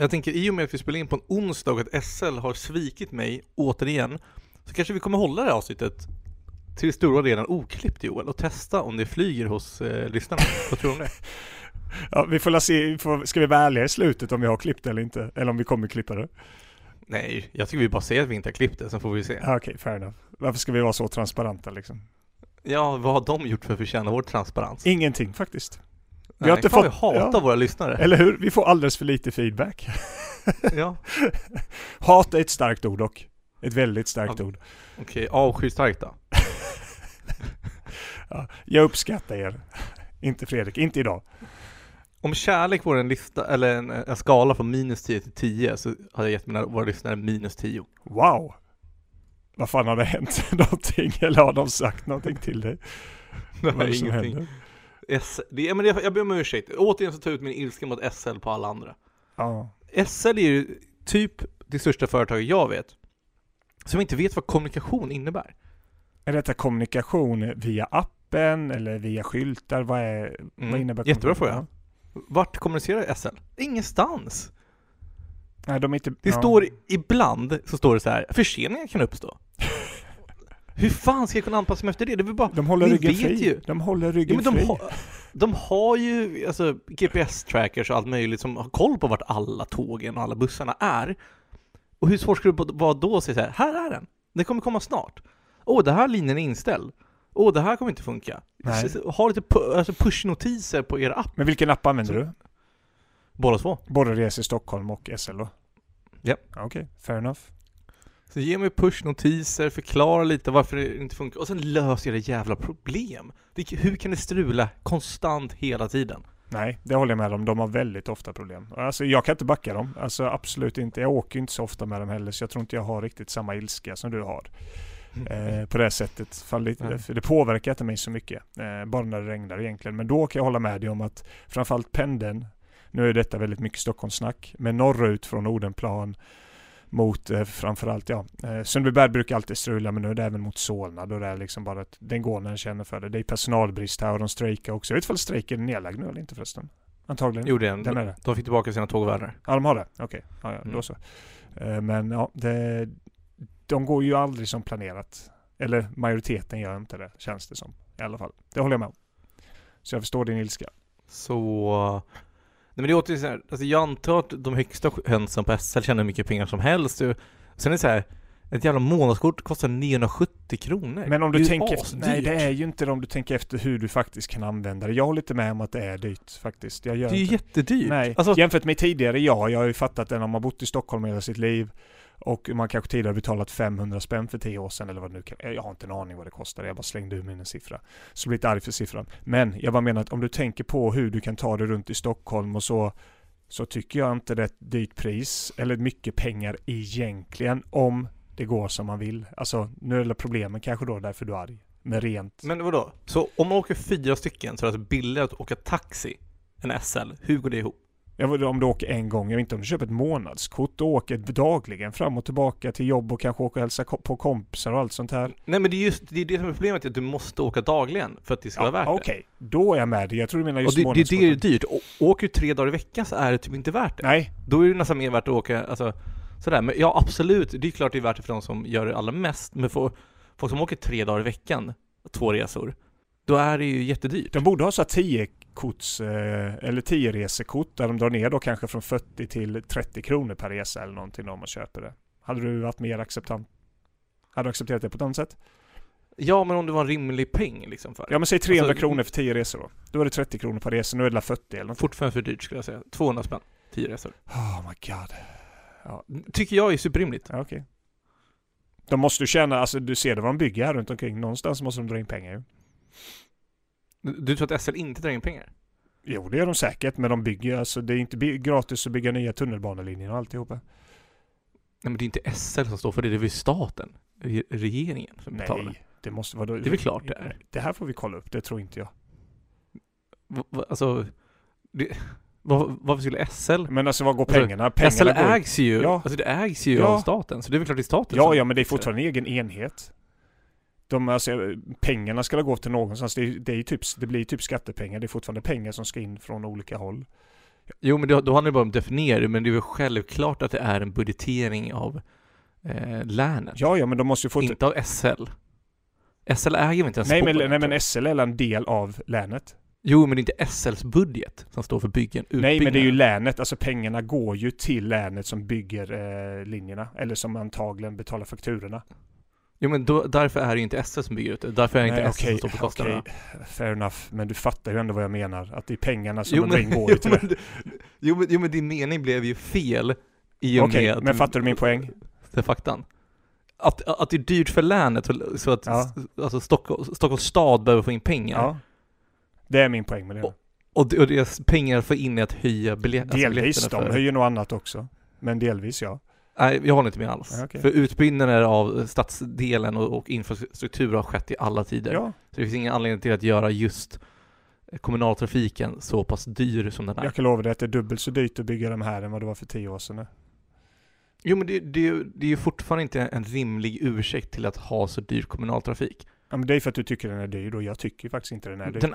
Jag tänker i och med att vi spelar in på en onsdag och att SL har svikit mig återigen så kanske vi kommer hålla det här avsnittet till stora delar oklippt Joel och testa om det flyger hos eh, lyssnarna. Vad tror du om det? Ja, vi får se, vi får, ska vi vara ärliga i slutet om vi har klippt det eller inte? Eller om vi kommer klippa det? Nej, jag tycker vi bara säger att vi inte har klippt det, så får vi se. Ja, Okej, fair enough. Varför ska vi vara så transparenta liksom? Ja, vad har de gjort för att förtjäna vår transparens? Ingenting faktiskt. Nej, har inte fått- vi hatar ja. våra lyssnare. Eller hur? Vi får alldeles för lite feedback. Ja, Hat är ett starkt ord dock. Ett väldigt starkt Ja. ord. okej. Avsky starkt då. Ja, jag uppskattar er. Inte Fredrik, inte idag. Om kärlek vore en lista, eller en, en skala från minus 10 till 10 så hade jag gett mina, våra lyssnare minus 10. Wow! Vad fan har det hänt någonting? Eller har de sagt någonting till dig? Som ingenting. händer? S, det, ja, men det, jag ber om ursäkt. Återigen så tar jag ut min ilska mot SL på alla andra. Ja. SL är ju typ det största företaget jag vet som inte vet vad kommunikation innebär. Är detta kommunikation via appen eller via skyltar? Vad, är, vad Mm. innebär Jättebra fråga. Vart kommunicerar SL? Ingenstans. Nej, de inte... Det ja. står ibland så står det så här, förseningar kan uppstå. Hur fan ska jag kunna anpassa mig efter det? Det är väl bara, De håller ryggen vet fri. ju. De håller ja, ryggen men de, fri. har, de har ju alltså, GPS-trackers och allt möjligt som har koll på vart alla tågen och alla bussarna är. Och hur svårt ska det vara då att säga så här, här är den, den kommer komma snart. Åh, det här linjen är inställd. Åh, det här kommer inte funka. Nej. Ha lite pu- alltså push-notiser på er app, Men vilken app använder du? båda två. Både Res i Stockholm och SL då? Ja. Okej, fair enough. Så ge mig push-notiser, förklara lite varför det inte funkar och sen löser jag det jävla problem. Det, hur kan det strula konstant hela tiden? Nej, det håller jag med om. De har väldigt ofta problem. Alltså jag kan inte backa dem. Alltså absolut inte. Jag åker inte så ofta med dem heller så jag tror inte jag har riktigt samma ilska som du har. Eh, på det sättet. För det, Nej. för det påverkar inte mig så mycket. Eh, bara när det regnar egentligen. Men då kan jag hålla med dig om att framförallt pendeln. Nu är detta väldigt mycket Stockholmssnack. Men norrut från Odenplan mot eh, framförallt ja. Eh, Sundbyberg brukar alltid strula men nu är det även mot Solna. Då det är liksom bara att den går när den känner för det. Det är personalbrist här och de strejkar också. Jag vet inte om strejken är nedlagd nu eller inte förresten. Antagligen. Jo, det är en, Den är det. de fick tillbaka sina tågvärdar. Ja, de har det? Okej, ja, ja, då Mm. så. Eh, Men ja, det, de går ju aldrig som planerat. Eller majoriteten gör inte det, känns det som. I alla fall. Det håller jag med om. Så jag förstår din ilska. Så... Nej men det är återigen så här, alltså jag antar att de högsta hönsen på SL tjänar hur mycket pengar som helst. Sen är det så här, ett jävla månadskort kostar 970 kronor. Men om du tänker efter. Nej, det är ju inte det om du tänker efter hur du faktiskt kan använda det. Jag håller inte med om att det är dyrt faktiskt. Det är ju jättedyrt. Nej, Alltså, jämfört med tidigare, ja. Jag har ju fattat det när man har bott i Stockholm hela sitt liv. Och man kanske tidigare betalat 500 spänn för 10 år sedan eller vad det nu kan Jag har inte en aning vad det kostar. Jag bara slängde ur mig en siffra. Så blir lite arg för siffran. Men jag bara menar att om du tänker på hur du kan ta dig runt i Stockholm och så så tycker jag inte det är ett dyrt pris eller mycket pengar egentligen om det går som man vill. Alltså nu är det problemen kanske då därför du är arg. Men rent. men vadå? Så om man åker fyra stycken så är det alltså billigare att åka taxi än SL. Hur går det ihop? Jag vet, om du åker en gång, jag vet inte om du köper ett månadskort och åker dagligen fram och tillbaka till jobb och kanske åker och hälsar på kompisar och allt sånt här. Nej men det är just det, är det som är problemet, att du måste åka dagligen för att det ska vara värt Okej, då är jag med dig. Jag tror du menar det. just Och det, det, det är månadskortet. dyrt. Å- Åker du tre dagar i veckan så är det typ inte värt det. Nej, Då är det nästan mer värt att åka, alltså sådär. Men ja absolut, det är klart det är värt det för de som gör det allra mest. Men för folk som åker tre dagar i veckan, två resor, då är det ju jättedyrt. de borde ha så här 10 korts, eh, eller 10 resekort där de drar ner då kanske från 40 till 30 kronor per resa eller någonting om man köper det. Hade du varit mer acceptant? Hade du accepterat det på ett annat sätt? Ja men om det var en rimlig peng liksom för. Ja men säg 300 Alltså, kronor för 10 resor då. Då är det 30 kronor per resa, nu är det 40 eller något. Fortfarande för dyrt skulle jag säga. 200 spänn, 10 resor. Oh my god. Tycker jag är superrimligt. Ja, okej. De måste ju känna, alltså du ser det vad de bygger här runt omkring. Någonstans måste de dra in pengar ju. Du, tror att SL inte drar in pengar? Jo, det gör de säkert, men de bygger, alltså det är inte gratis att bygga nya tunnelbanelinjer och alltihopa. Nej men det är inte SL som står för det, det är väl staten? Re- Regeringen som betalar? Nej, det måste vara... Det är väl klart det är. Det här får vi kolla upp, det tror inte jag. Va, va, alltså, det, vad, varför skulle SL? Men alltså vad går Alltså, pengarna? pengarna SL går... ägs ju, Ja. alltså det ägs ju Ja. av staten, så det är väl klart det är staten Ja, som ja, men det är fortfarande en egen enhet. De, alltså, pengarna ska gå till någonstans. Det, det, är typ, det blir typ skattepengar. Det är fortfarande pengar som ska in från olika håll. Jo, men då, då handlar det bara om att definiera det, men det är väl självklart att det är en budgetering av eh, länet. Ja, ja, men de måste ju få... Inte av SL. SL äger väl inte ens Nej men, nej, men. SL är en del av länet. Jo, men det är inte SLs budget som står för byggen, Nej, men det är ju länet. Alltså pengarna går ju till länet som bygger eh, linjerna. Eller som antagligen betalar fakturorna. Jo, men då, därför är det ju inte SL som bygger ut det. Därför är det inte Nej, SL som står för kostnaderna. okej. Fair enough. Men du fattar ju ändå vad jag menar. Att det är pengarna som Jo, de men, ring går till jo, det. men, jo, men, jo, men din mening blev ju fel i och Okej, med att men fattar du min poäng? Är faktan. Att, att det är dyrt för länet, så- att Ja. alltså Stockholm, Stockholms stad behöver få in pengar. Ja. Det är min poäng med det. Och- Och, och deras pengar får in i att höja alltså delvis. biljetterna De för... höjer nog annat också. Men delvis ja. Nej, jag håller inte med alls. Ja, okej. För utbyggnaden av stadsdelen och, och infrastruktur har skett i alla tider. Ja, Så det finns ingen anledning till att göra just kommunaltrafiken så pass dyr som den är. jag kan lova dig att det är dubbelt så dyrt att bygga de här än vad det var för tio år sedan. nu. Jo men det, det, det är ju fortfarande inte en rimlig ursäkt till att ha så dyr kommunaltrafik. Ja, men det är för att du tycker den är dyr och jag tycker faktiskt inte den är dyr. Den,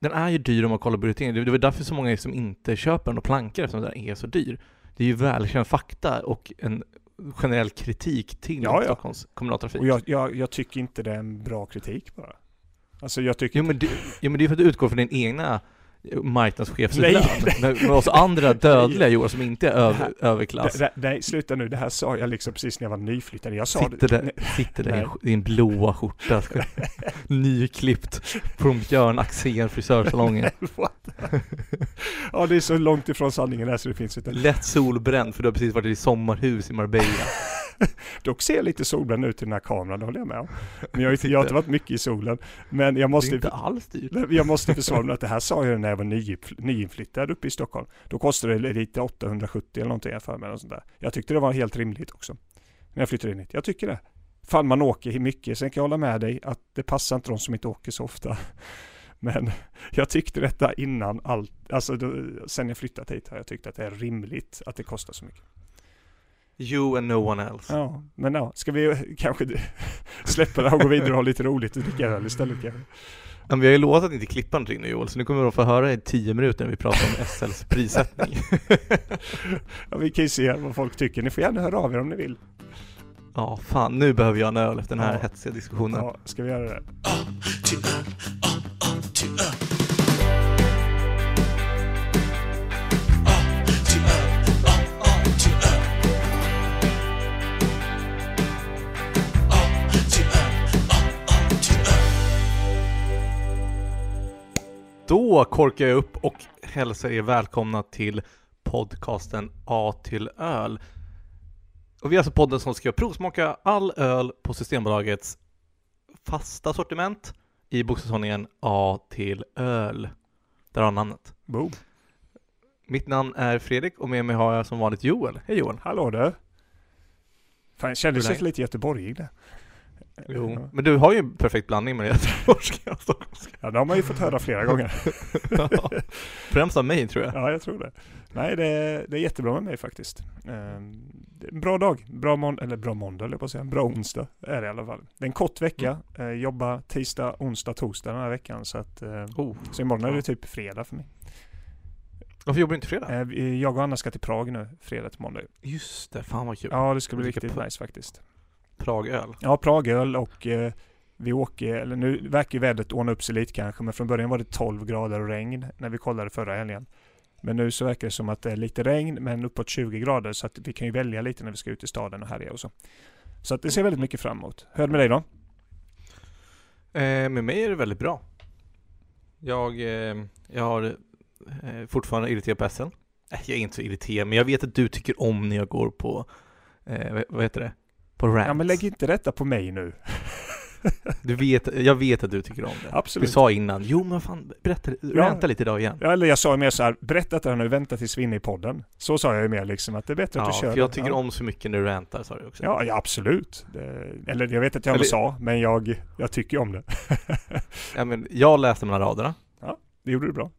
den är ju dyr om man kollar budgeteringen. Det det var därför så många som inte köper den och plankar eftersom den är så dyr. Det är ju välkänd fakta och en generell kritik till Ja, ja. Stockholms kommunaltrafik. Och jag, jag, jag tycker inte det är en bra kritik bara. Alltså jag tycker... Jo men, det, jo men det är för att du utgår från din egna marknadschefslön. Med oss andra dödliga Johan som inte är över, Det överklass. det- nej, sluta nu. Det här sa jag liksom precis när jag var nyflyttad. Jag sa Sitter det. där, sitter där i en blåa skjorta, nyklippt från Björn Axén frisörsalongen. Ja, det är så långt ifrån sanningen här så det finns inte. Lätt solbränd för du har precis varit i sommarhus i Marbella. Dock ser lite solbränd ut i den här kameran, det håller jag med om. Men jag, jag har inte varit mycket i solen. Men jag Det är måste, inte alls dyrt. jag måste försvara mig att det här sa jag när jag var nyinfl- nyinflyttad uppe i Stockholm. Då kostade det lite 870 eller någonting jag för mig. sånt där. Jag tyckte det var helt rimligt också. När jag flyttade in hit. Jag tycker det. Fan man åker mycket. Sen kan jag hålla med dig att det passar inte de som inte åker så ofta. Men jag tyckte detta innan allt, alltså då, sen jag flyttat hit har jag tyckt att det är rimligt att det kostar så mycket. You and no one else. Ja, men ja, ska vi kanske släppa det och gå vidare och ha lite roligt och dricka öl istället kanske? Men vi har ju lovat att inte klippa någonting nu Joel, så nu kommer vi att få höra i tio minuter när vi pratar om SLs prissättning. Ja, vi kan ju se vad folk tycker. Ni får gärna höra av er om ni vill. Ja, fan nu behöver jag en öl efter den här Ja. hetsiga diskussionen. Ja, ska vi göra det? Då korkar jag upp och hälsar er välkomna till podcasten A till öl. Och vi är alltså podden som ska provsmaka all öl på Systembolagets fasta sortiment i bokstavsordningen A till öl. Där har namnet. Boom. Mitt namn är Fredrik och med mig har jag som vanligt Joel. Hej Joel! Hallå du. Fan, jag kände sig lite göteborgig där. Jo, men du har ju en perfekt blandning med göteborgska och stockholmska. Ja, det har man ju fått höra flera gånger. Ja, Främst av mig tror jag. Ja, jag tror det. Nej, det är, det är jättebra med mig faktiskt. En bra dag. Bra måndag, eller bra måndag eller på att säga. Bra onsdag är det i alla fall. Det är en kort vecka. Mm. Eh, jobba tisdag, onsdag, torsdag den här veckan. Så, att, eh, Oh. så imorgon är Ja. det typ fredag för mig. Varför jobbar du inte fredag? Eh, jag och Anna ska till Prag nu, fredag till måndag. Just det, fan vad kul. Ja, det ska bli riktigt nice faktiskt. Pragöl. Ja, Pragöl och eh, vi åker, eller nu verkar ju vädret ordna upp sig lite kanske, men från början var det 12 grader och regn när vi kollade förra helgen. Men nu så verkar det som att det är lite regn, men uppåt 20 grader, så att vi kan ju välja lite när vi ska ut i staden och härja och så. Så att det ser väldigt mycket fram emot. Hur är det med dig då? Eh, med mig är det väldigt bra. Jag, eh, jag har eh, fortfarande irriterat på SL. Jag är inte så irriterad, men jag vet att du tycker om när jag går på, eh, vad heter det? På rants. Ja, men lägg inte detta på mig nu. du vet, jag vet att du tycker om det. Du Absolut. sa innan, jo men fan, berätta, ranta lite idag igen. Ja, eller jag sa mer så här, berätta att nu, vänta tills vi är inne i podden. Så sa jag ju mer liksom, att det är bättre Ja, att du kör. för jag tycker ja. om så mycket när du rantar, sa du också. Ja, ja absolut. Det, eller jag vet att jag Eller- sa, men jag, jag tycker om det. Ja, men jag läste mellan raderna. Det gjorde du bra.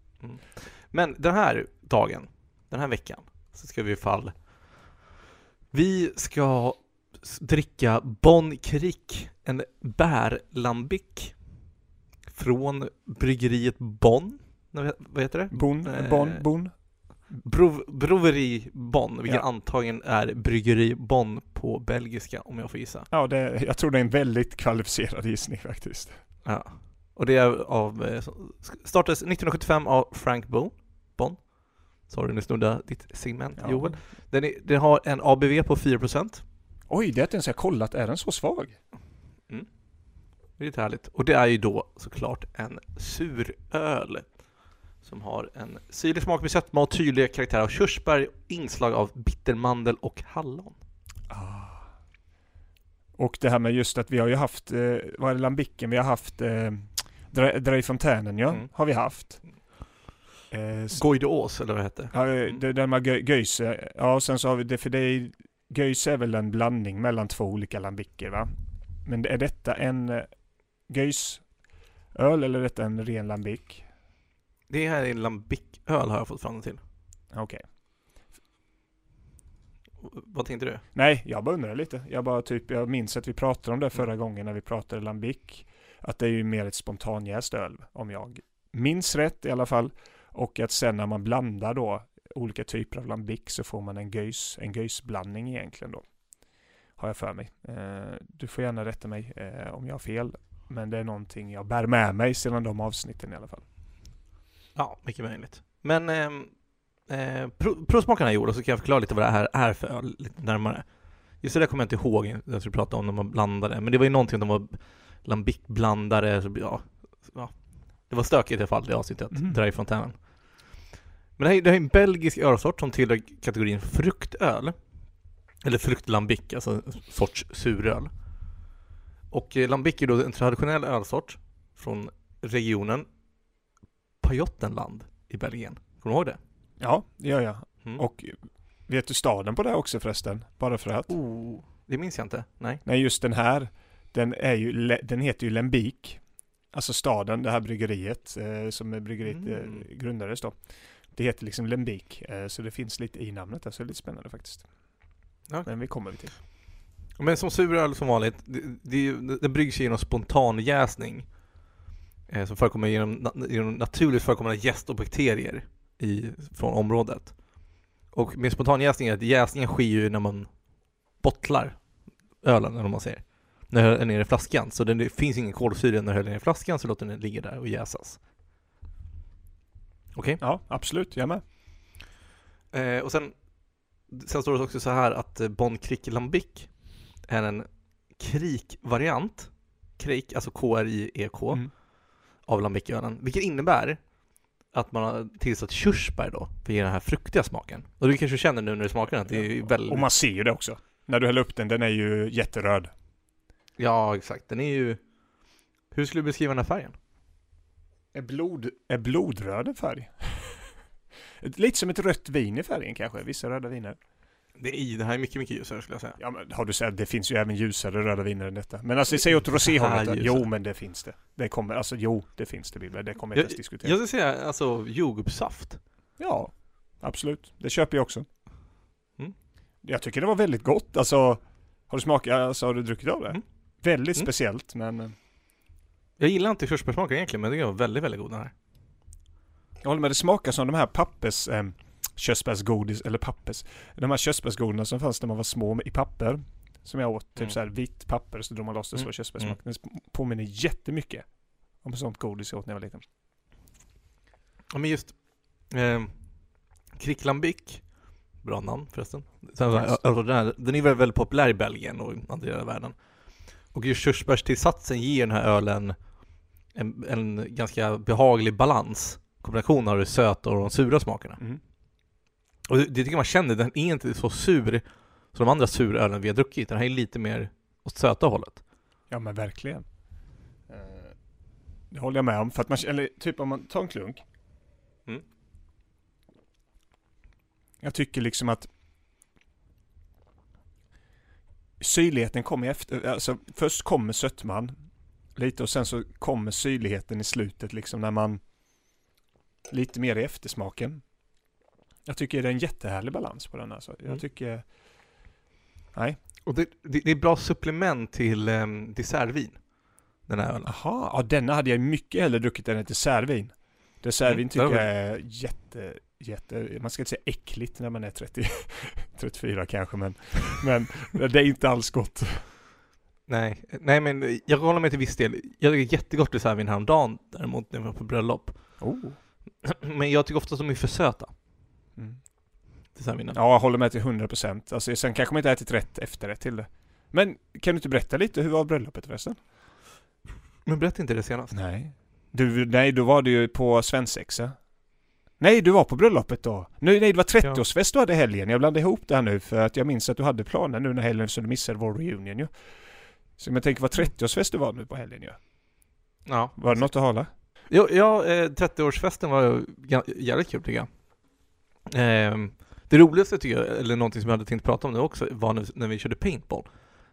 Men den här dagen, den här veckan, så ska vi i fall Vi ska dricka Bon Crick, en bärlambic från bryggeriet Bonn. Vad heter det? Bon, Eh, bon, bon. Brov, Broveri Bonn, vilket Ja. antagligen är Bryggeri Bonn på belgiska om jag får gissa. Ja, det, jag tror det är en väldigt kvalificerad gissning faktiskt. Ja. Och det är av, eh, startades 1975 av Frank Bo, Bonn. Sorry, nu snodde ditt segment Ja. Joel. Den, är, den har en ABV på 4%. Oj, det är inte ens jag kollat. Är den så svag? Det är lite härligt. Och det är ju då såklart en suröl. Som har en syrlig smak med sötma och tydliga karaktärer av körsbär, inslag av bittermandel och hallon. Ah. Och det här med just att vi har ju haft, eh, vad är det, lambicken? Vi har haft eh, Dre- Dreifontänen ja, Mm. har vi haft. Eh, Goideås, eller vad det hette. ja, eh, det, den med Gö- Göise. Ja, och sen så har vi det, för det är, Göise är väl en blandning mellan två olika lambicker va? Men är detta en eh, Göis öl eller är detta en ren lambic? Det här är lambic-öl har jag fått fram till. Okej. Vad tänkte du? Nej, jag bara undrar lite. Jag bara typ, jag minns att vi pratade om det förra gången när vi pratade lambic. Att det är ju mer ett spontanjäst öl, om jag minns rätt i alla fall. Och att sen när man blandar då olika typer av lambic så får man en gös, en gösblandning egentligen då. Har jag för mig. Eh, du får gärna rätta mig eh, om jag har fel. Men det är någonting jag bär med mig sedan de avsnitten i alla fall. Ja, mycket möjligt. Men ehm, eh, pro- provsmakarna är gjorda så kan jag förklara lite vad det här är för öl lite närmare. Just det där kommer jag inte ihåg, jag tror pratade om när man blandade, men det var ju någonting de var lambic-blandare, ja, ja. Det var stökigt i alla fall, det avsnittet, Mm. där i fontänen. Men det här, är- det här är en belgisk ölsort som tillhör kategorin fruktöl. Eller fruktlambic, alltså en sorts suröl. Och eh, lambic är då en traditionell ölsort från regionen Pajottenland i Belgien. Kommer du ihåg det? Ja, det gör jag. Mm. Och vet du staden på det också förresten? Bara för att. oh, det minns jag inte. Nej. Nej, just den här, den, är ju, den heter ju Lembeek. Alltså staden, det här bryggeriet eh, som bryggeriet Mm. eh, grundades då. Det heter liksom Lembeek, eh, så det finns lite i namnet där, så det är lite spännande faktiskt. Ja. Men vi kommer vi till. Men som suröl som vanligt, det, det, det bryggs genom spontanjäsning. Eh, som förekommer genom, genom naturligt förekommande jäst och bakterier i, från området. Och med spontanjäsning är att jäsningen sker ju när man bottlar ölen, eller vad man säger. När den är i flaskan. Så det, finns ingen kolsyra när den är i flaskan, så låter den ligga där och jäsas. Okej? Ja, absolut, jag med. Eh, och sen, sen står det också så här att eh, Bon Crick Lambic är en krik-variant, krik, alltså K-R-I-E-K, Mm. av lambikölen. Vilket innebär att man har tillsatt körsbär då, för att ge den här fruktiga smaken. Och du kanske känner nu när du smakar den att det är väldigt... Och man ser ju det också. När du häller upp den, den är ju jätteröd. Ja, exakt. Den är ju... Hur skulle du beskriva den här färgen? Är, blod, är blodröd en färg? lite som ett rött vin i färgen kanske, vissa röda viner. Det är, den här är mycket, mycket ljusare skulle jag säga. Ja men har du sett, det finns ju även ljusare röda viner än detta. Men alltså säg åt roséhållet. Jo men det finns det. Det kommer, alltså jo det finns det Bibbe. Det kommer jag Jag, inte ens diskutera. jag skulle säga alltså jordgubbssaft. Ja, absolut. Det köper jag också. Mm. Jag tycker det var väldigt gott. Alltså, har du smakat, alltså har du druckit av det? Mm. Väldigt Mm. speciellt men eh, Jag gillar inte körsbärssmaken egentligen, men det var väldigt, väldigt god den här. jag håller med. Det smakar som de här pappers eh, körsbärsgodis, eller pappers. De här körsbärsgodisarna som fanns när man var små i papper. Som jag åt, typ Mm. så här vitt papper så drog man loss det så Mm. var körsbärssmak. Den påminner jättemycket om sånt godis jag åt när jag var liten. Ja men just eh, Kricklambic, bra namn förresten. Sen, Yes. alltså, den, här, den är väldigt, väldigt populär i Belgien och i andra delar av världen. Och just körsbärstillsatsen ger den här ölen en, en ganska behaglig balans. Kombination av det söta och de sura smakerna. Mm. Och det, det tycker man känner, den är inte så sur som de andra surölen vi har druckit. Den här är lite mer åt söta hållet. Ja men verkligen. Eh, Det håller jag med om. För att man, eller typ om man tar en klunk. Mm. Jag tycker liksom att syrligheten kommer efter, alltså först kommer sötman lite och sen så kommer syrligheten i slutet liksom när man lite mer i eftersmaken. Jag tycker det är en jättehärlig balans på den alltså. Jag Mm. tycker, nej. Och det, det, det är bra supplement till eh, dessertvin. Den här ölen. Aha, ja denna hade jag mycket hellre druckit än ett dessertvin. Dessertvin Mm, tycker jag är jätte, jätte, man ska inte säga äckligt när man är 30, 34 kanske men, men det är inte alls gott. Nej, nej men jag håller med till viss del. Jag tycker jättegott dessertvin häromdagen däremot när vi var på bröllop. Oh. Men jag tycker ofta att de är för söta, Mm. dessertvinen. Ja, jag håller med till 100%. Alltså, sen kanske man inte ätit rätt efterrätt till det. Men kan du inte berätta lite, hur var bröllopet förresten? Men berätta inte det senast. Nej. Du, nej, då var du ju på svensexa. Nej, du var på bröllopet då. Nej, nej det var 30-årsfest du hade helgen. Jag blandade ihop det här nu för att jag minns att du hade planer nu när helgen så du missade vår reunion ju. Så jag tänker vad 30-årsfest du var nu på helgen ju. Ja. Var det något att hålla? Jo, ja, eh, 30-årsfesten var ju ga- jävligt kul tycker jag. Ehm, det roligaste tycker jag, eller någonting som jag hade tänkt prata om nu också, var när, vi körde paintball.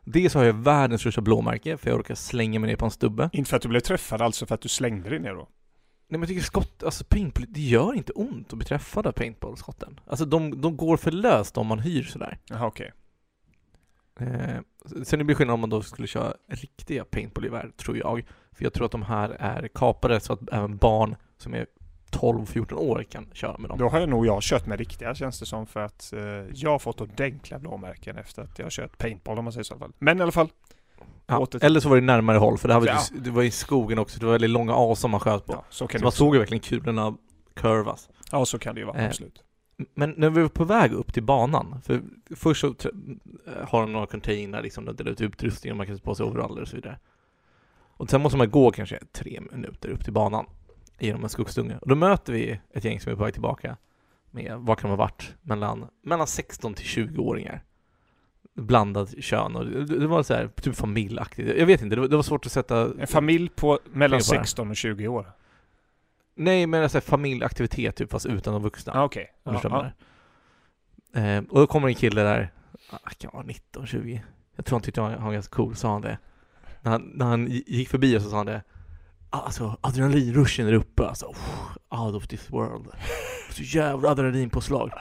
Dels har jag världens största blåmärke, för jag råkade slänga mig ner på en stubbe. Inte för att du blev träffad, alltså för att du slängde dig ner då? Nej men jag tycker skott, alltså paintball, det gör inte ont att bli träffad av paintballskotten. Alltså de, de går för löst om man hyr sådär. Jaha, okej. Eh, sen det blir skillnad om man då skulle köra riktiga paintballgevär, tror jag. För jag tror att de här är kapade så att även barn som är 12-14 år kan köra med dem. Då har jag nog jag kört med riktiga känns det som för att eh, jag har fått ordentliga blåmärken efter att jag har kört paintball om man säger så i alla fall. Men i alla fall. Ja, åter eller så var det närmare håll, för det, här var, Ja. ju- det var i skogen också, det var väldigt långa asar man sköt på. Ja, så så man såg ju verkligen kulorna kurvas. Ja, så kan det ju vara. Eh, absolut. Men när vi var på väg upp till banan, för först så har de några container liksom, där delar ut utrustning och man kan sätta på sig overaller och så vidare. Och sen måste man gå kanske tre minuter upp till banan genom en skogsstunga. Och då möter vi ett gäng som är på väg tillbaka med, vad kan de ha varit, mellan, mellan 16 till 20-åringar. Blandad kön och det, det var så här, typ familjaktigt. Jag vet inte, det var, det var svårt att sätta... En familj på mellan Det är bara- 16 och 20 år. Nej, men alltså familjaktivitet typ, fast utan de vuxna. Ja, okej. Du Ja, ja. Eh, och då kommer en kille där, ah, kan vara 19, 20. Jag tror han tyckte han var ganska cool, sa han det. När han, när han gick förbi oss så sa han det. "Ah, Alltså adrenalinruschen där uppe alltså. oh, Out of this world. Så jävla adrenalinpåslag.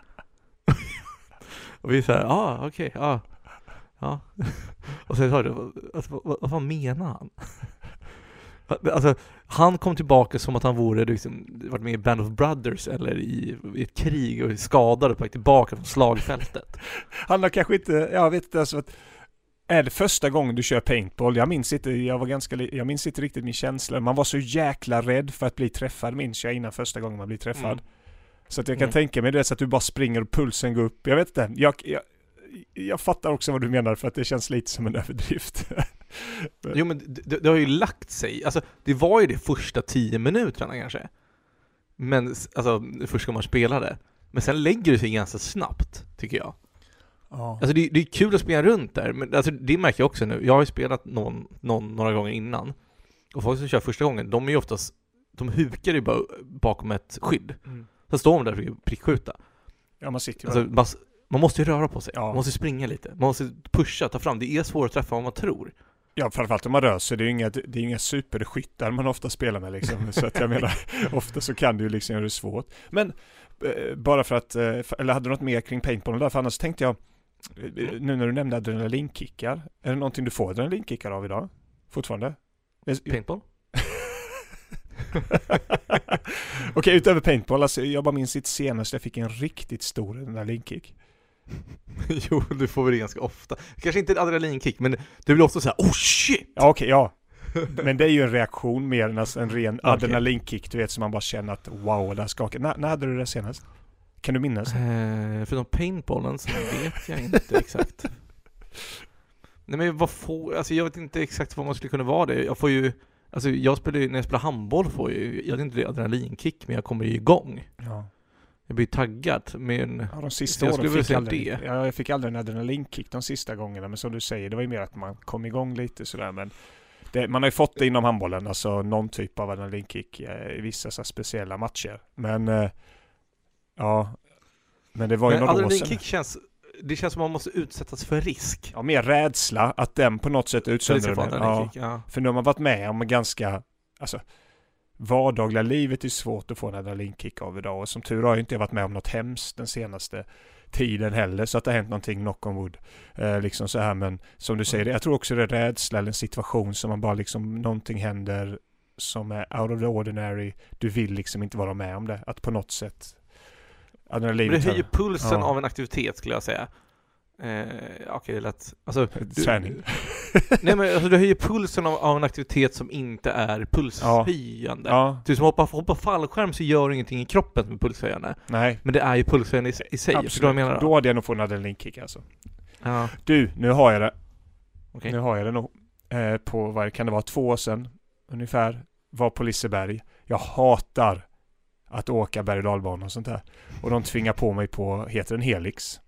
och vi säger, ja ah, okej, ja. Ja. och sen sa du, alltså, vad, vad, vad fan menar han? Alltså, han kom tillbaka som att han vore liksom, varit med i Band of Brothers eller i, i ett krig och är skadad och på väg tillbaka från slagfältet. Han har kanske inte, jag vet inte alltså att är det första gången du kör paintball? Jag minns inte, jag var ganska, jag minns inte riktigt min känsla. Man var så jäkla rädd för att bli träffad minns jag innan första gången man blir träffad. Mm. Så att jag kan Mm. tänka mig det så att du bara springer och pulsen går upp. Jag vet inte, jag, jag, jag fattar också vad du menar för att det känns lite som en överdrift. Jo men det, det, det har ju lagt sig, alltså det var ju de första tio minuterna kanske. Men, alltså första gången man spelade. Men sen lägger det sig ganska snabbt, tycker jag. ja. Alltså det, det är kul att spela runt där, men alltså, det märker jag också nu. Jag har ju spelat någon, någon, några gånger innan. Och folk som kör första gången, de är ju oftast, de hukar ju bara bakom ett skydd. Mm. Så står de där och försöker prickskjuta. ja, man sitter ju Alltså, man, man måste ju röra på sig. Ja. Man måste springa lite. Man måste pusha, ta fram. Det är svårare att träffa vad man tror. Ja, framförallt om man rör sig. Det är ju inga, det är inga superskyttar man ofta spelar med liksom. Så att jag menar, ofta så kan det ju liksom göra det svårt. Men eh, bara för att, eh, eller hade du något mer kring paintballen där? För annars tänkte jag, eh, nu när du nämnde adrenalinkickar, är det någonting du får adrenalinkickar av idag? Fortfarande? Paintball? Okej, utöver paintball, alltså jag bara minns sitt senaste jag fick en riktigt stor adrenalinkick. jo, du får väl det ganska ofta. Kanske inte en adrenalinkick, men det blir ofta så här, oh shit! Ja, okej, ja. Men det är ju en reaktion mer än en ren Okej. adrenalinkick, du vet, som man bara känner att wow, det här skakar. När, när hade du det senast? Kan du minnas? Eh, förutom paintballen så vet jag inte exakt. Nej men vad får, alltså jag vet inte exakt vad man skulle kunna vara det. Jag får ju, alltså jag spelar ju, när jag spelar handboll får jag ju, jag vet inte det adrenalinkick, men jag kommer ju igång. Ja. Jag blir taggad, men Ja, de sista jag åren fick jag aldrig, det. ja, jag fick aldrig en adrenalinkick de sista gångerna, men som du säger, det var ju mer att man kom igång lite sådär, men det, man har ju fått det inom handbollen, alltså någon typ av adrenalinkick eh, i vissa så speciella matcher. Men, eh, ja, men det var ju men några år sedan. känns, det känns som man måste utsättas för risk. Ja, mer rädsla, att den på något sätt utsöndrar den. Ja, för nu har man varit med om ganska, alltså vardagliga livet är svårt att få en adrenalinkick av idag och som tur har jag inte varit med om något hemskt den senaste tiden heller så att det har hänt någonting knock on wood. Eh, liksom så här men som du säger, jag tror också det är rädsla eller en situation som man bara liksom någonting händer som är out of the ordinary. Du vill liksom inte vara med om det. Att på något sätt Adrenalinet det höjer pulsen Ja. av en aktivitet skulle jag säga. Eh, Okej, det är lätt. Alltså, du- Träning. Nej men alltså, det höjer pulsen av, av en aktivitet som inte är pulshöjande. Ja, Du som hoppar, hoppar fallskärm så gör ingenting i kroppen som är pulshöjande. nej. Men det är ju pulshöjande i, i sig. Du vad jag menar? Då hade jag nog fått en adrenalinkick alltså. Ja, Du, nu har jag det. okej. Nu har jag det nog. Eh, på, vad kan det vara, två år sedan ungefär. Var på Liseberg. Jag hatar att åka berg och dalbana och sånt där. Och de tvingar på mig på, heter den Helix?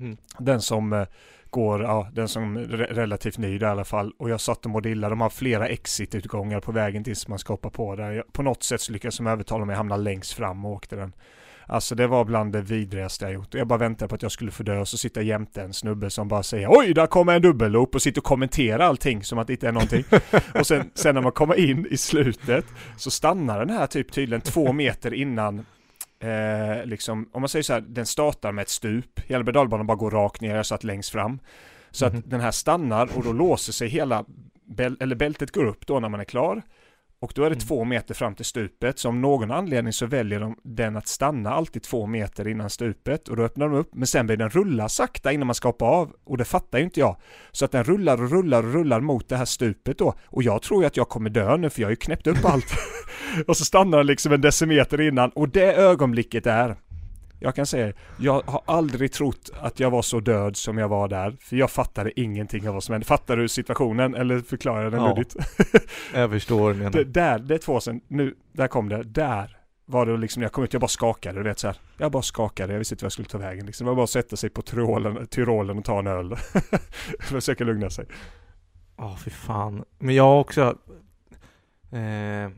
Mm. Den som eh, går, ja, den som är re- relativt ny där i alla fall. Och jag satt och mådde illa. De har flera exit-utgångar på vägen tills man ska hoppa på där. Jag, på något sätt så lyckades de övertala mig att hamna längst fram och åkte den. Alltså det var bland det vidrigaste jag gjort. Jag bara väntade på att jag skulle få dö och så sitter jämte en snubbe som bara säger Oj, där kommer en dubbelloop och sitter och kommenterar allting som att det inte är någonting. och sen, sen när man kommer in i slutet så stannar den här typ tydligen två meter innan Eh, liksom, om man säger så här, den startar med ett stup. Hela pedalbanan bara går rakt ner, jag satt längst fram. Så Mhm. att den här stannar och då låser sig hela, bäl- eller bältet går upp då när man är klar. Och då är det Mm. två meter fram till stupet, så om någon anledning så väljer de den att stanna alltid två meter innan stupet och då öppnar de upp, men sen börjar den rulla sakta innan man ska hoppa av och det fattar ju inte jag. Så att den rullar och rullar och rullar mot det här stupet då och jag tror ju att jag kommer dö nu för jag har ju knäppt upp allt. och så stannar den liksom en decimeter innan och det ögonblicket är jag kan säga, jag har aldrig trott att jag var så död som jag var där. För jag fattade ingenting av vad som hände. Fattar du situationen? Eller förklarar jag den Ja. luddigt? Jag förstår menar. Det, där, det är två år sedan. Nu, där kom det. Där var det liksom, jag kom ut, jag bara skakade. Vet så här. Jag bara skakade, jag visste inte vad jag skulle ta vägen. Liksom. Det var bara att sätta sig på Tyrolen, Tyrolen och ta en öl. Försöka lugna sig. Ja, fy fan. Men jag har också... Eh,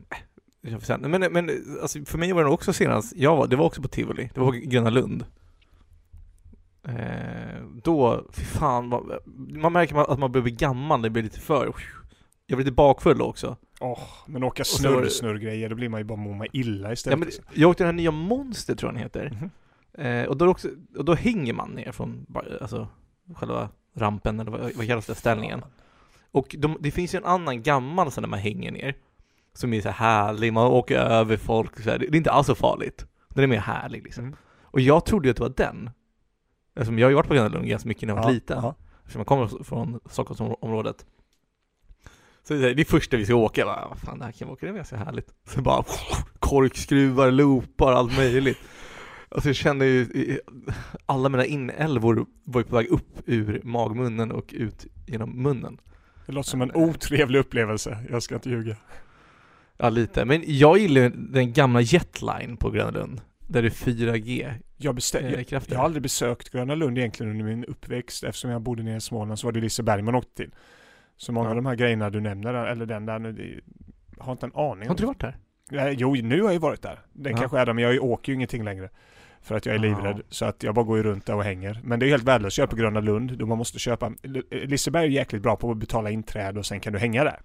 men men alltså, för mig var det också senast, jag var, det var också på Tivoli, det var på Gröna Lund. Eh, då, fy fan, vad, man märker att man börjar bli gammal, det blir lite för... Jag blir lite bakfull också. Åh, men åka det- snurr-snurr-grejer, då blir man ju bara må illa Ja, istället. men, jag åkte den här nya Monster tror jag den heter. Mhm. Eh, och, då också, och då hänger man ner från alltså, själva rampen, eller vad, vad kallas det, ställningen. Och de, det finns ju en annan gammal sån när man hänger ner. Som är så här härlig, man åker över folk så här. Det är inte alls så farligt. Den är mer härlig liksom. Mm. Och jag trodde ju att det var den. Eftersom jag har ju varit på Gröna Lund ganska mycket när jag var Ja, liten. ja. Eftersom jag kommer från Stockholmsområdet. Så det är det första vi ska åka, jag bara, vad fan det här kan vi åka, det är ganska härligt. Så bara korkskruvar, loopar, allt möjligt. Alltså jag kände ju, alla mina inälvor var ju på väg upp ur magmunnen och ut genom munnen. Det låter som en otrevlig upplevelse, jag ska inte ljuga. Ja, lite. Men jag gillar ju den gamla Jetline på Gröna Lund. Där det är 4G Jag, eh, jag, jag har aldrig besökt Gröna Lund egentligen under min uppväxt. Eftersom jag bodde nere i Småland så var det Liseberg man åkte till. Så många Ja. av de här grejerna du nämner, eller den där nu, det, har inte en aning. Har inte du varit där? Nej, Jo, nu har jag ju varit där. Den Ja. kanske är där, men jag åker ju ingenting längre. För att jag är Ja. livrädd. Så att jag bara går runt där och hänger. Men det är helt värdelöst att köpa Gröna Lund. Då man måste köpa... Liseberg är jäkligt bra på att betala inträde och sen kan du hänga där.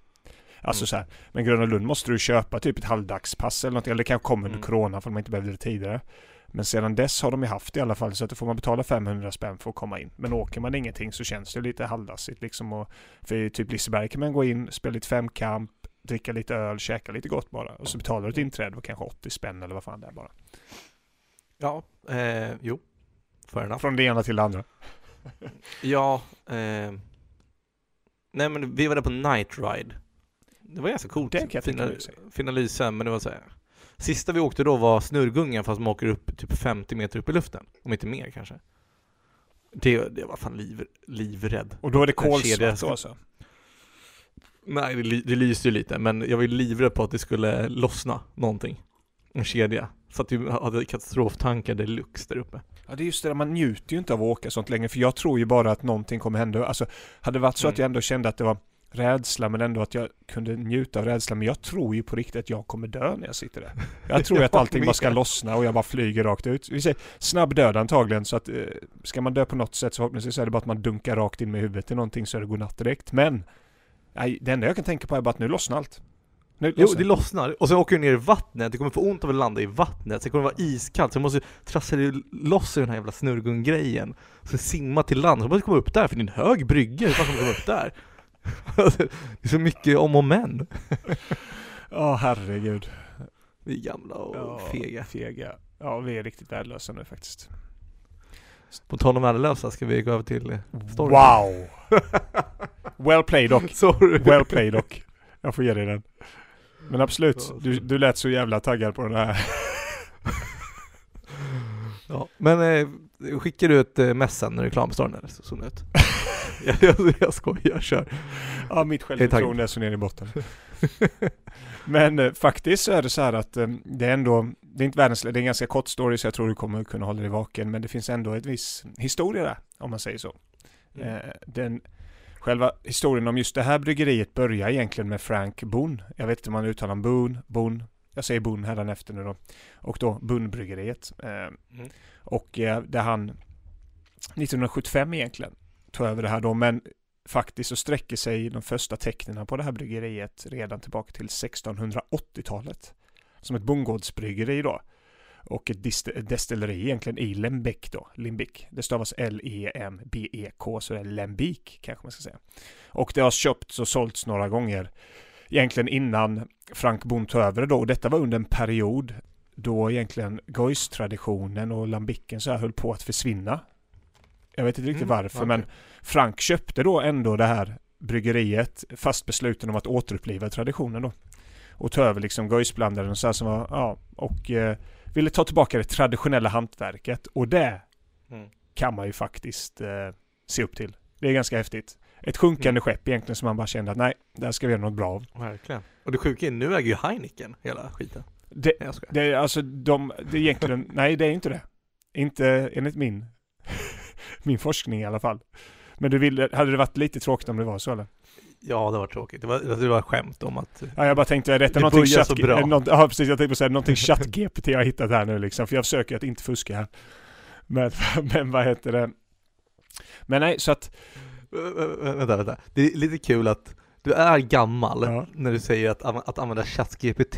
Alltså Mm. så här. Men Gröna Lund måste du köpa typ ett halvdagspass eller något. Eller det kanske kommer under Mm. corona för de inte behövde det tidigare. Men sedan dess har de ju haft det i alla fall så att då får man betala 500 spänn för att komma in. Men åker man ingenting så känns det lite halvdassigt liksom. Och för typ Liseberg kan man gå in, spela lite femkamp, dricka lite öl, käka lite gott bara. Och så betalar du ett inträde på kanske 80 spänn eller vad fan det är bara. Ja, eh, jo. Från det ena till det andra. Ja, eh, nej men vi var där på Night Ride. Det var ganska coolt. Det kan jag tänka fina, mig att se. fina lysen, men det var så här. Sista vi åkte då var snurrgungan fast man åker upp typ 50 meter upp i luften. Om inte mer kanske. Det, det var fan liv, livrädd. Och då är det kolsvart då alltså? Nej, det, det lyste ju lite, men jag var ju livrädd på att det skulle lossna någonting. En kedja. Så att vi hade katastroftankar deluxe där uppe. Ja det är just det där, man njuter ju inte av att åka sånt längre för jag tror ju bara att någonting kommer hända. Alltså hade det varit så att Mm. jag ändå kände att det var rädsla men ändå att jag kunde njuta av rädsla. Men jag tror ju på riktigt att jag kommer dö när jag sitter där. Jag tror att allting bara ska lossna och jag bara flyger rakt ut. Vi säger snabb död antagligen så att eh, ska man dö på något sätt så förhoppningsvis är det bara att man dunkar rakt in med huvudet i någonting så är det godnatt direkt. Men nej, det enda jag kan tänka på är bara att nu lossnar allt. Nu Jo, det lossnar. Och sen åker du ner i vattnet, det kommer få ont av att landa i vattnet, sen kommer det vara iskallt, så du måste trassla dig loss ur den här jävla snurrgunggrejen. Så simma till land, så måste du komma upp där, för det är en hög brygga, hur fan ska man komma upp där? Det är så mycket om och men. Ja, herregud. Vi är gamla och Ja, fega. fega. Ja, vi är riktigt värdelösa nu faktiskt. På tal om värdelösa ska vi gå över till storyn. Wow! well played dock. Sorry. Well played dock. Jag får ge dig den. Men absolut, du, du lät så jävla taggad på den här. Ja, men eh, skickar du ett eh, mess sen när du är klar med storyn eller så ut? jag, jag, jag skojar, kör. Ja, mitt självförtroende är så ner i botten. Men eh, faktiskt så är det så här att eh, det är ändå, det är inte världens, det är en ganska kort story så jag tror du kommer kunna hålla dig vaken. Men det finns ändå ett viss historia där, om man säger så. Mm. Eh, den, själva historien om just det här bryggeriet börjar egentligen med Frank Boone. Jag vet inte om man uttalar Boone, Boone. Jag säger Boone hädanefter nu då. Och då Boone-bryggeriet. Eh, Mm. och eh, där han 1975 egentligen ta över det här då. Men faktiskt så sträcker sig de första tecknen på det här bryggeriet redan tillbaka till 1680-talet. Som ett bondgårdsbryggeri då. Och ett destilleri egentligen i Lembek då. Limbik. Det stavas L-E-M-B-E-K så det är Lembik kanske man ska säga. Och det har köpts och sålts några gånger. Egentligen innan Frank Bond tog över det då. Och detta var under en period då egentligen Gois-traditionen och lambicken så här höll på att försvinna. Jag vet inte riktigt Mm, varför okej. men Frank köpte då ändå det här bryggeriet fast besluten om att återuppliva traditionen då. Och ta över liksom Goisblandaren och så här som var, ja, och eh, ville ta tillbaka det traditionella hantverket och det Mm. kan man ju faktiskt eh, se upp till. Det är ganska häftigt. Ett sjunkande Mm. skepp egentligen som man bara kände att nej, där ska vi göra något bra av. Verkligen. Och det sjuka är, nu äger ju Heineken hela skiten. Det, det är alltså de, det är egentligen, nej det är inte det. Inte enligt min, min forskning i alla fall. Men du ville, hade det varit lite tråkigt om det var så eller? Ja, det var tråkigt. Det var, det var skämt om att... Ja, jag bara tänkte, är detta Det någonting börjar så chatt, bra. är något, ja precis, jag tänkte säga någonting chatt-GPT jag har hittat här nu liksom, för jag försöker att inte fuska här. Men, men vad heter det? Men nej, så att, Vä- vä- Vänta, vänta. Det är lite kul att du är gammal Ja. när du säger att, att använda ChatGPT,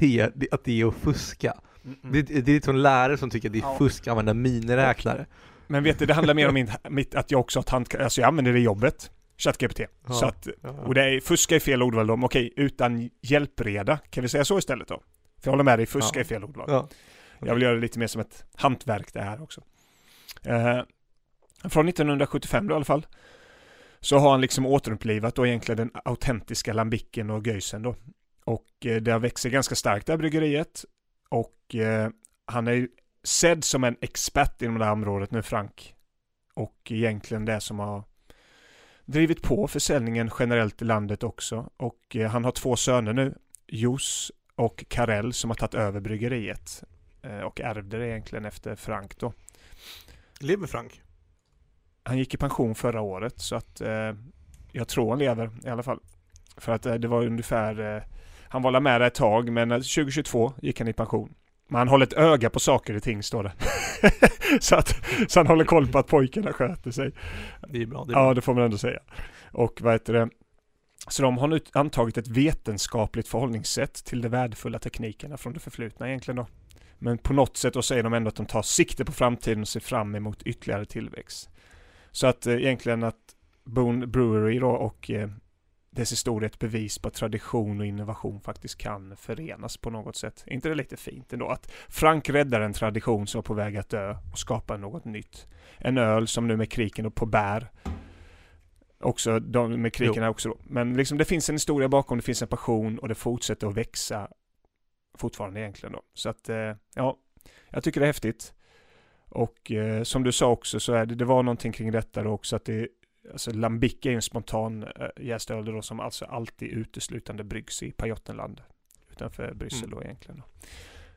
att det är att fuska. Det, det är lite som lärare som tycker att det är Ja. fusk att använda miniräknare. Men vet du, det handlar mer om min, mitt, att jag också har hand, alltså jag använder det i jobbet. ChatGPT. Ja. Så att, och det är, fuska är fel ordval då, men okej, utan hjälpreda, kan vi säga så istället då? För jag håller med dig, fuska Ja. är fel ordval. Ja. Jag vill göra det lite mer som ett hantverk det här också. Eh, från 1975 då i alla fall. Så har han liksom återupplivat då egentligen den autentiska lambicken och göjsen då. Och eh, det har växer ganska starkt det här bryggeriet. Och eh, han är ju sedd som en expert inom det här området nu, Frank. Och egentligen det som har drivit på försäljningen generellt i landet också. Och eh, han har två söner nu, Jos och Karel, som har tagit över bryggeriet. Eh, och ärvde det egentligen efter Frank då. Lever Frank? Han gick i pension förra året så att eh, jag tror han lever i alla fall. För att eh, det var ungefär, eh, han var med där ett tag men eh, 2022 gick han i pension. Men han håller ett öga på saker och ting står det. så, att, så han håller koll på att pojkarna sköter sig. Det är bra. Det är bra. Ja, det får man ändå säga. Och vad heter det? Så de har nu antagit ett vetenskapligt förhållningssätt till de värdefulla teknikerna från det förflutna egentligen då. Men på något sätt då säger de ändå att de tar sikte på framtiden och ser fram emot ytterligare tillväxt. Så att eh, egentligen att Boone Brewery då och eh, dess historia ett bevis på att tradition och innovation faktiskt kan förenas på något sätt. Är inte det lite fint ändå? Att Frank räddar en tradition som var på väg att dö och skapar något nytt. En öl som nu med kriken och på bär. Också de med kriken också då. Men liksom det finns en historia bakom, det finns en passion och det fortsätter att växa fortfarande egentligen då. Så att eh, ja, jag tycker det är häftigt. Och eh, som du sa också så är det, det var någonting kring detta då också att det Alltså Lambic är ju en spontan äh, jäst öl då som alltså alltid uteslutande bryggs i Pajottenland. Utanför Bryssel Mm. då egentligen.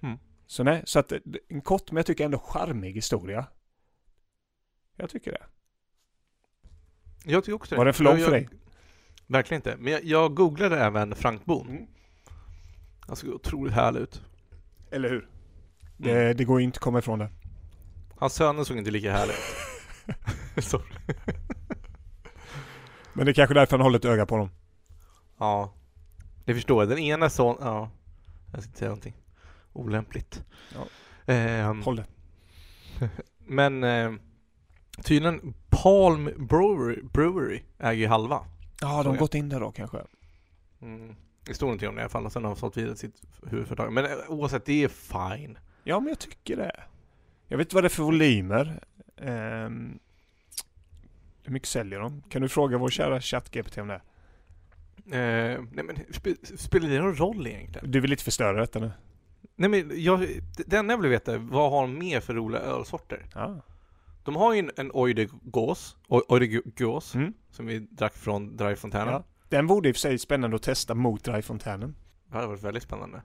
Mm. Så nej, så att eh, en kort men jag tycker ändå charmig historia. Jag tycker det. Jag tycker också det. Var den för lång Jag- för dig? Verkligen inte. Men jag, jag googlade även Frank Boon. Mm. Han såg otroligt härlig ut. Eller hur? Mm. Det, det går ju inte att komma ifrån det. Hans söner såg inte lika härliga ut. Sorry. Men det är kanske därför han håller ett öga på dem. Ja. Ni förstår, den ena son... Ja. Jag ska inte säga någonting olämpligt. Ja. Ehm, Håll det. men eh, tydligen Palm Brewery, Brewery äger ju halva. Ja, de har gått in där då kanske. Mm. Det står inte om det i alla fall sen har de sålt vidare sitt huvudföretag. Men eh, oavsett, det är fine. Ja, men jag tycker det. Jag vet inte vad det är för volymer. Ehm, hur mycket säljer de? Kan du fråga vår kära ChatGPT om det? Eh, nej men spe, spelar det någon roll egentligen? Du vill inte förstöra detta nu? Nej men jag, det enda jag vill veta är vad har de mer för roliga ölsorter? Ja. De har ju en, en Oy de Gås, Oy- Oy de Gås, Mm. som vi drack från Dryfontänen. ja. Den vore i och för sig spännande att testa mot Dryfontänen. Det hade varit väldigt spännande.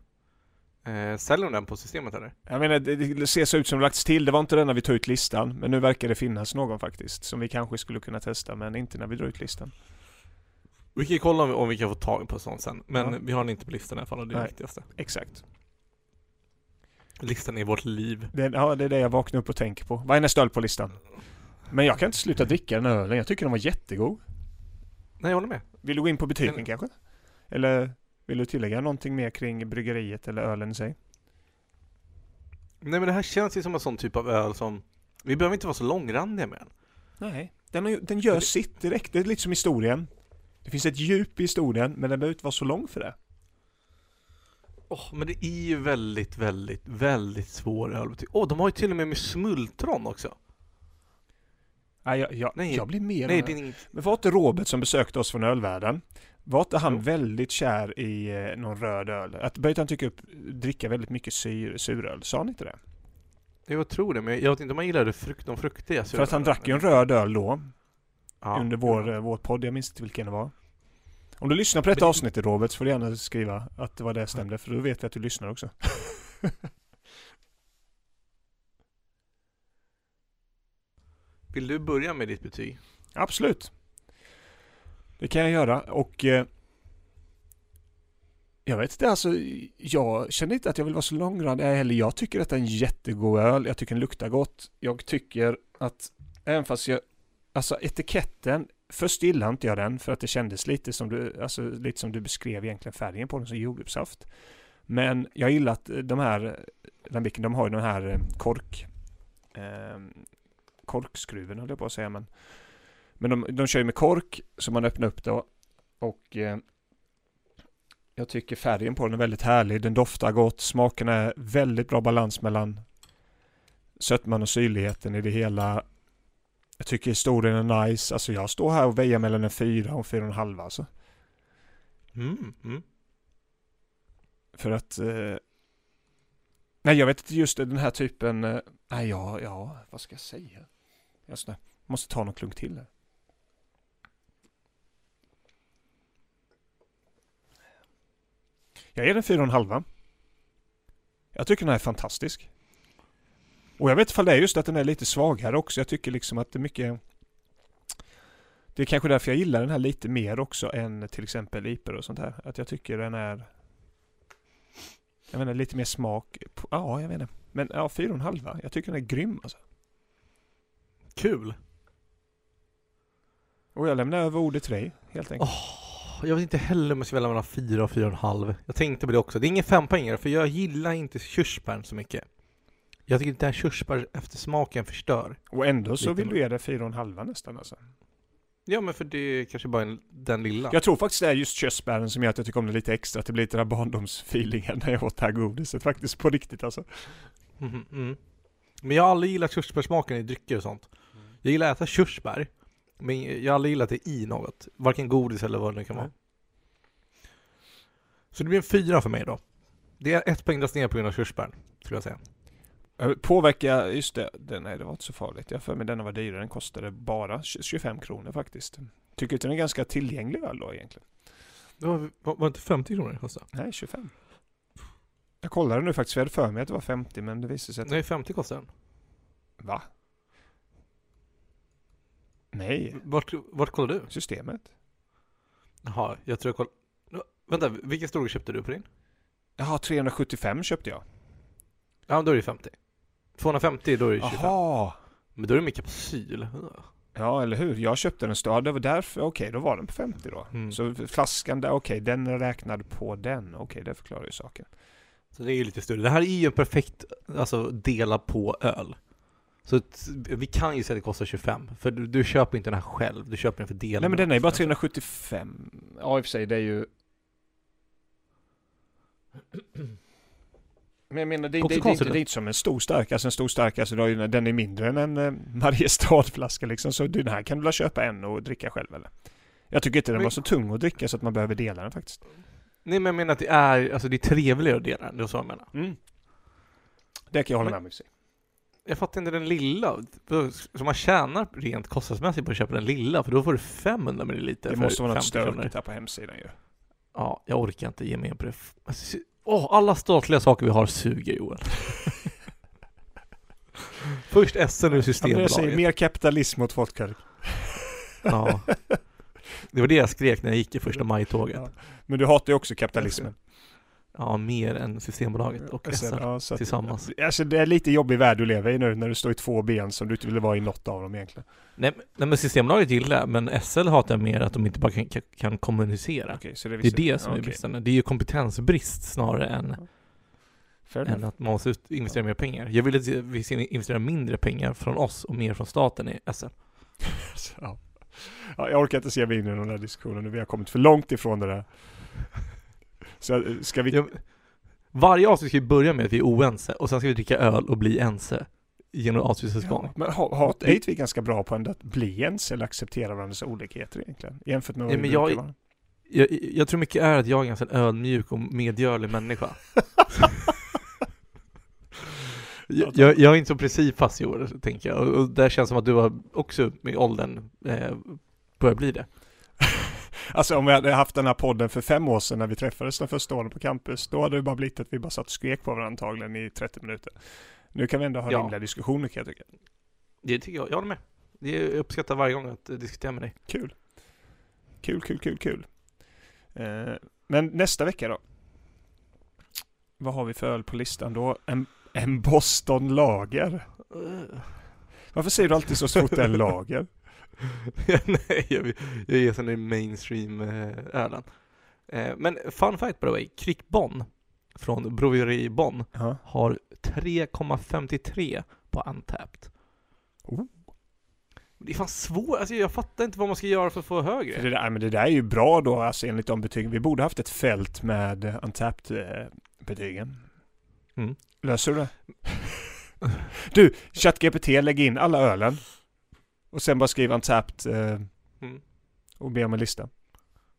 Eh, säljer de den på systemet eller? Jag menar, det, det ser så ut som det lagts till. Det var inte den när vi tog ut listan. Men nu verkar det finnas någon faktiskt. Som vi kanske skulle kunna testa, men inte när vi drar ut listan. Vi kan kolla om vi, om vi kan få tag på sånt sen. Men Ja. vi har den inte på listan i alla fall och det är det viktigaste. Exakt. Listan är vårt liv. Det, ja, det är det jag vaknar upp och tänker på. Vad är nästa öl på listan? Men jag kan inte sluta dricka den ölen. Jag tycker den var jättegod. Nej, jag håller med. Vill du gå in på Den- kanske? Eller vill du tillägga någonting mer kring bryggeriet eller ölen i sig? Nej men det här känns ju som en sån typ av öl som Vi behöver inte vara så långrandiga med den. Nej, den, har, den gör det- sitt direkt. Det är lite som historien. Det finns ett djup i historien, men den behöver inte vara så lång för det. Åh, men det är ju väldigt, väldigt, väldigt svår ölbutik. Åh, de har ju till och med med smultron också. Nej, jag, jag, Nej, jag blir mer... Nej, det är inget... Men var inte Robert som besökte oss från ölvärlden? Var inte han Jo. väldigt kär i eh, någon röd öl? Att började han tycka upp, dricka väldigt mycket syr, suröl? Sa han inte det? Jag tror det, men jag vet inte om han gillade frukt, de fruktiga För att han drack ju en röd öl då, ja, under vår, eh, vår podd. Jag minns inte vilken det var. Om du lyssnar på detta Men- avsnittet Robert, så får du gärna skriva att det var det stämde, för då vet vi att du lyssnar också. Vill du börja med ditt betyg? Absolut. Det kan jag göra och eh, jag vet inte, alltså jag känner inte att jag vill vara så långrandig heller. Jag tycker att det är en jättegod öl. Jag tycker den luktar gott. Jag tycker att även fast jag, alltså etiketten, först gillade inte jag den för att det kändes lite som du, alltså lite som du beskrev egentligen färgen på den som jordgubbssaft. Men jag gillar att de här, Lambiken, de har ju den här eh, kork, eh, korkskruven höll jag på att säga men men de, de kör ju med kork som man öppnar upp då. Och eh, jag tycker färgen på den är väldigt härlig. Den doftar gott. Smaken är väldigt bra balans mellan sötman och syrligheten i det hela. Jag tycker historien är nice. Alltså jag står här och väjer mellan en fyra och fyra och en halv alltså. Mm, mm. För att... Eh, nej, jag vet inte just den här typen... Eh, nej, ja, ja, vad ska jag säga? Jag det, måste ta någon klunk till här. Jag ger den fyra och en halva. Jag tycker den här är fantastisk. Och jag vet ifall det är just att den är lite svagare också. Jag tycker liksom att det är mycket... Det är kanske därför jag gillar den här lite mer också än till exempel IPer och sånt här. Att jag tycker den är... Jag menar lite mer smak. Ja, jag vet inte. Men ja, fyra och en halva. Jag tycker den är grym alltså. Kul! Och jag lämnar över ordet till dig, helt enkelt. Åh, jag vet inte heller om jag ska välja mellan fyra och fyra och en halv. Jag tänkte på det också. Det är ingen fempoängare för jag gillar inte körsbären så mycket. Jag tycker inte den här körsbär eftersmaken förstör. Och ändå så vill mer. du ge det fyra och en halva nästan alltså. Ja men för det är kanske bara en, den lilla. Jag tror faktiskt det är just körsbären som gör att jag tycker om det lite extra. Att det blir lite den här barndomsfeelingen när jag åt det här godiset faktiskt på riktigt alltså. Mhm, mm. Men jag har aldrig gillat körsbärssmaken i drycker och sånt. Jag gillar att äta körsbär. Men jag har aldrig gillat det i något. Varken godis eller vad det nu kan vara. Så det blir en fyra för mig då. Det är ett poäng dras ner på grund av körsbär, skulle jag säga. Påverka, just det, det, nej det var inte så farligt. Jag för mig denna var dyrare, den kostade bara 25 kronor faktiskt. Tycker att den är ganska tillgänglig öl då egentligen. Det var, var, var inte 50 kronor det kostade? Nej, 25. Jag kollade nu faktiskt, för jag hade för mig att det var 50 men det visade sig att... Nej, 50 kostar den. Va? Nej, Vart, vart kollade du? systemet. Jaha, jag tror jag kollade... Vänta, vilken storlek köpte du på din? Jaha, 375 köpte jag. Ja, då är det 50. 250, då är det 25. Jaha! Men då är det med kapsyl. Ja, eller hur? Jag köpte den stad, det var därför, okej, då var den på 50 då. Mm. Så flaskan där, okej, den är räknad på den. Okej, det förklarar ju saken. Så det är ju lite större. Det här är ju en perfekt, alltså dela på öl. Så vi kan ju säga att det kostar 25. För du, du köper inte den här själv, du köper den för del. Nej men den är ju bara också. 375. Ja i och för sig, det är ju... Men jag menar, det, det, det, det, är inte som en stor stark. Alltså en stor stark, alltså, den är mindre än en eh, Mariestadflaska liksom. Så den här kan du väl köpa en och dricka själv eller? Jag tycker inte den var så tung att dricka så att man behöver dela den faktiskt. Nej men jag menar att det är, alltså det är trevligare att dela den, det är så jag menar. Mm. Det kan jag hålla Men- med om i sig. Jag fattar inte den lilla, så man tjänar rent kostnadsmässigt på att köpa den lilla, för då får du 500 ml Det måste vara något 50 kronor. stökigt här på hemsidan ju. Ja, jag orkar inte ge mig in på det. Alltså, Åh, alla statliga saker vi har suger Joel. Först Ja, men jag säger Systembolaget. mer kapitalism åt folk här. Ja. Det var det jag skrek när jag gick i första maj-tåget. Ja. Men du hatar ju också kapitalismen. Ja, mer än Systembolaget och SL ja, så att- tillsammans. Alltså det är lite jobbig värld du lever i nu när du står i två ben som du inte vill vara i något av dem egentligen. Nej, nej men Systembolaget gillar men SL hatar mer att de inte bara kan, kan, kommunicera. Så det, Det är det som ja, är bristen. Det är ju kompetensbrist snarare än, Fair än att man måste investera mer pengar. Jag vill att vi ska investera mindre pengar från oss och mer från staten i SL. Ja, jag orkar inte se mig in i den här diskussionen nu. Vi har kommit för långt ifrån det där. Så eh, ska vi... Ja, Varje avsnitt ska vi börja med att vi är oense och sen ska vi dricka öl och bli ense genom avsnittets gång. Ja, men ha- hat är vi ganska bra på ändå att bli ens eller acceptera varandras olikheter egentligen? Jämfört med vad Ja, men jag- vara. Jag, jag tror mycket är att jag är en ganska ödmjuk och medgörlig människa. jag, jag, jag är inte så principfast i år, tänker jag. Och, och det känns som att du har också med åldern eh, börjat bli det. Alltså om vi hade haft den här podden för fem år sedan när vi träffades den första året på campus, då hade det bara blivit att vi bara satt och skrek på varandra antagligen i 30 minuter. Nu kan vi ändå ha Ja. rimliga diskussioner kan jag tycka. Det tycker jag, jag håller med. Det är- uppskattar varje gång att eh, diskutera med dig. Kul. Kul, kul, kul, kul. Eh, men nästa vecka då? Vad har vi för öl på listan då? En, en Boston Lager. Varför säger du alltid så är en lager? Nej, jag, jag är sån där mainstream eh. Eh, men fun fact by the way, Crick Bonn från Broveri Bonn Ja. har 3,53 på Untapped. Oh. Det är fan svårt, alltså jag fattar inte vad man ska göra för att få För högre. det, där, men det där är ju bra då, alltså enligt de betygen. Vi borde haft ett fält med eh, Untapped-betygen. Mm. Löser du det? Du, ChatGPT, lägg in alla ölen. Och sen bara skriv Untapped eh, Mm. och be om en lista.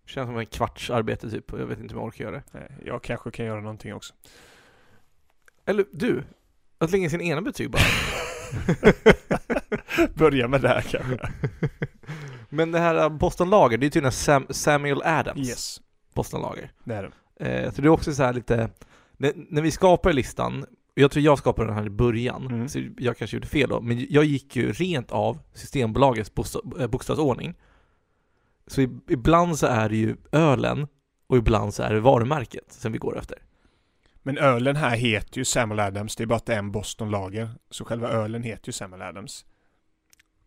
Känns som en kvarts arbete typ, och jag vet inte om jag orkar göra det. Eh, Jag kanske kan göra någonting också. Eller du, att lägga in sin ena betyg bara. Börja med det här kanske. Men det här eh, Boston Lager, det är tydligen Sam, Samuel Adams Yes, Boston Lager. det är det. Eh, så det är också så här lite, när, när vi skapar listan, jag tror jag skapade den här i början, Mm. så jag kanske gjorde fel då, men jag gick ju rent av Systembolagets eh, bokstavsordning. Så ibland så är det ju ölen, och ibland så är det varumärket som vi går efter. Men ölen här heter ju Samuel Adams, det är bara att det är en Boston Lager. Så själva ölen heter ju Samuel Adams.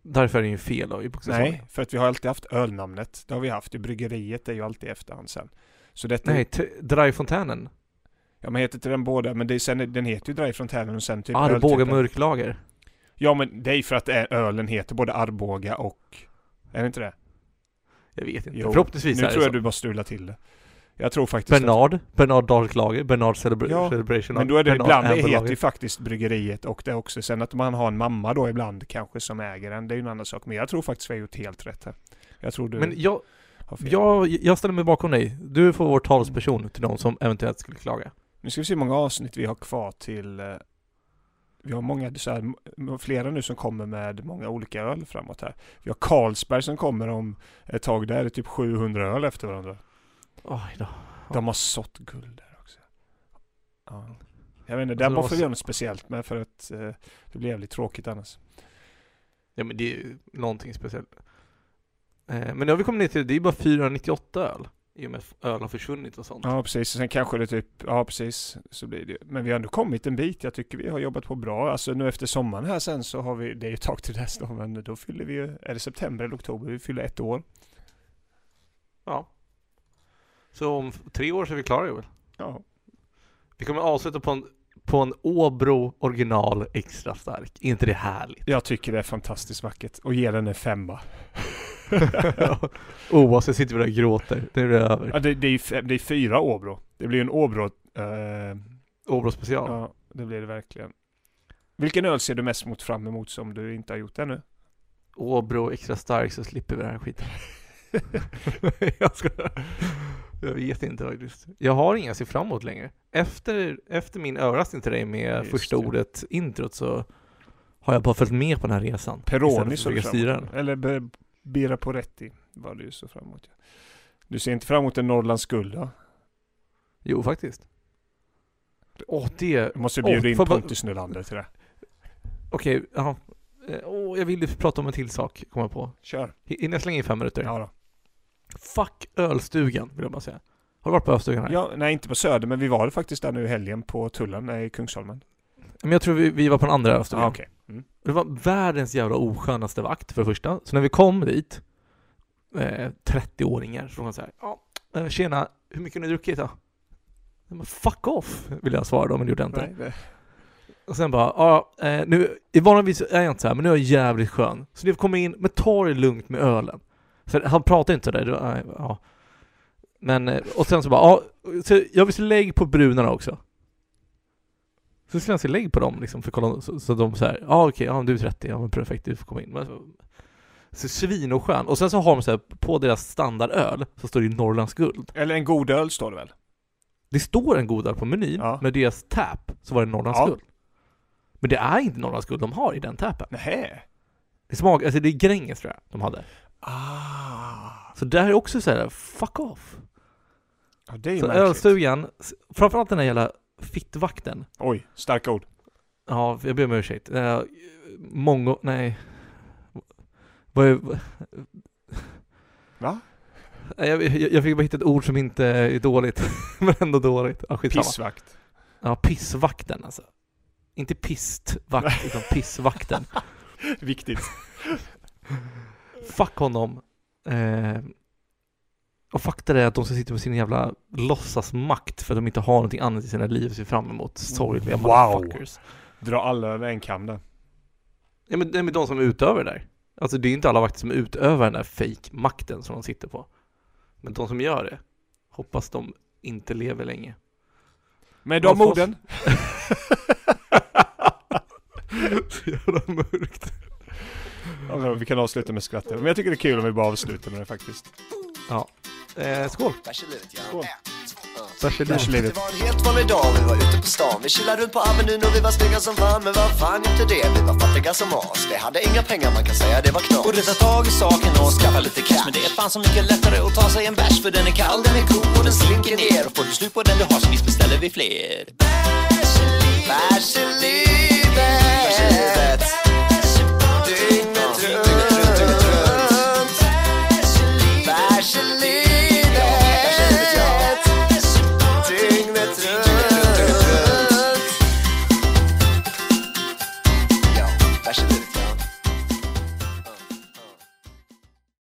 Därför är det ju fel då i bokstavsordning. Nej, för att vi har alltid haft ölnamnet. Det har vi haft. I bryggeriet är ju alltid efterhand sen. Så detta Nej, t- Dryfontänen. Ja men heter inte den båda, men det är sen, den heter ju Dry Fontänen och sen typ Arboga öltypen. mörklager. Ja men det är ju för att ölen heter både Arboga och... Är det inte det? Jag vet inte. Jo, Förhoppningsvis Nu är det tror så. jag du bara strular till det. Jag tror faktiskt att, Bernard, Bernard Dark Lager, Bernard Celebra- Ja, Celebration Men då är det Bernard ibland, det heter ju faktiskt bryggeriet och det också sen att man har en mamma då ibland kanske som äger den. Det är ju en annan sak. Men jag tror faktiskt vi har gjort helt rätt här. Jag tror du Men jag, jag, jag ställer mig bakom dig. Du får vår talsperson till de som eventuellt skulle klaga. Nu ska vi se hur många avsnitt vi har kvar till... eh, Vi har många, så här, flera nu som kommer med många olika öl framåt här. Vi har Carlsberg som kommer om ett tag. Där är det typ 700 öl efter varandra. Oj då. De har sått guld där också. Ja. Jag vet inte, Alltså, där måste vi göra något speciellt med för att eh, det blir jävligt tråkigt annars. Ja men det är ju någonting speciellt. Eh, men nu har vi kommit ner till, det är bara 498 öl. I och med att öl har försvunnit och sånt. Ja precis, och sen kanske det typ, ja precis, så blir det Men vi har ändå kommit en bit, jag tycker vi har jobbat på bra. Alltså nu efter sommaren här sen så har vi, det är ju ett tag till dess då, men då fyller vi ju, är det september eller oktober, vi fyller ett år. Ja. Så om tre år så är vi klara Joel. Ja. Vi kommer avsluta på en, på en Åbro original extra stark. Är inte det härligt? Jag tycker det är fantastiskt vackert och ge den en femma. Oavsett sitter vi där och gråter. Det är det över. Ja, det, det, är, det är fyra Åbro. Det blir en Åbro, eh, Åbro special. Ja, det blir det verkligen. Vilken öl ser du mest mot fram emot som du inte har gjort ännu? Åbro extra stark så slipper vi den här skiten. jag, ska, jag vet inte faktiskt. Jag har inga att se fram emot längre. Efter, efter min överraskning till dig med Just första det. ordet introt så har jag bara följt med på den här resan. Peroni fram styra den. Eller Bira Poretti var du ju så fram emot. Du ser inte fram emot en Norrlands guld då? Jo, faktiskt. Åh, det... Du måste Åh, bjuda in jag bara- Pontus Nylander till det. Okej, jaha. Eh, Åh, jag ville prata om en till sak, kommer jag på. Kör. Hinner jag slänga in fem minuter? Ja, då. Fuck ölstugan, vill jag bara säga. Har du varit på ölstugan här? ja, nej inte på Söder, men vi var faktiskt där nu i helgen på Tullen i Kungsholmen. Men jag tror vi, vi var på den andra ölstugan. Ja, okej. Mm. Det var världens jävla oskönaste vakt för det första. Så när vi kom dit, eh, 30-åringar, så de så här, ja, eh, tjena, hur mycket har ni druckit då? Jag bara, Fuck off, vill jag svara då, men det gjorde jag inte. Nej, det- Och sen bara, ja, eh, nu, i vanligtvis är jag inte så här, men nu är jag jävligt skön. Så ni får komma in, men ta det lugnt med ölen. Så han pratar inte sådär, ja. Men, eh, och sen så bara, ja, så jag vill lägg på brunarna också. Så skulle han se lägg på dem liksom, för att kolla, så, så de så här, ja okej, ja du är 30, ja men perfekt, du får komma in. Men, så, så svin och skön. Och sen så har de så här, på deras standardöl, så står det ju Norrlands guld. Eller en god öl står det väl? Det står en god öl på menyn, Ja. med deras tap så var det Norrlands Ja. guld. Men det är inte Norrlands guld de har i den tappen. Nej. Det smakar, alltså det är Gränges tror jag de hade. Ah. Så där är också så här, fuck off. Ja, det är Så märkligt. ölstugan, framförallt den här jävla fittvakten. Oj, starka ord. Ja, jag ber om ursäkt. Uh, många, nej. Vad är, Va? Nej, jag, jag, jag fick bara hitta ett ord som inte är dåligt, men ändå dåligt. Ja, skitsamma. Pissvakt. Ja, pissvakten alltså. Inte pistvakt, utan pissvakten. Viktigt. Fuck honom. Eh, och fakta är att de som sitter med sin jävla låtsasmakt för att de inte har någonting annat i sina liv att se fram emot. Sorgliga Wow. motherfuckers. Dra alla över en kam där. Ja men det är med de som utövar det där. Alltså det är inte alla vakter som utövar den där fake-makten som de sitter på. Men de som gör det, hoppas de inte lever länge. Med de orden. Så jävla mörkt. Ja, vi kan avsluta med skratt. Men jag tycker det är kul om vi bara avslutar med det faktiskt. Eh, skål! Bärs i livet, ja. Skål. Bärs i Bärs i livet. Det var en helt vanlig dag, vi var ute på stan. Vi chillade runt på Avenyn och vi var snygga som fan. Men vad fan hjälpte det? Vi var fattiga som as. Vi hade inga pengar, man kan säga. Det var knas. Borde ta tag i saken och skaffa lite cash. Men det är fan så mycket lättare att ta sig en bärs För den är kall, den är god och den slinker ner. Och får du slut på den du har så visst beställer vi fler. Bärs i livet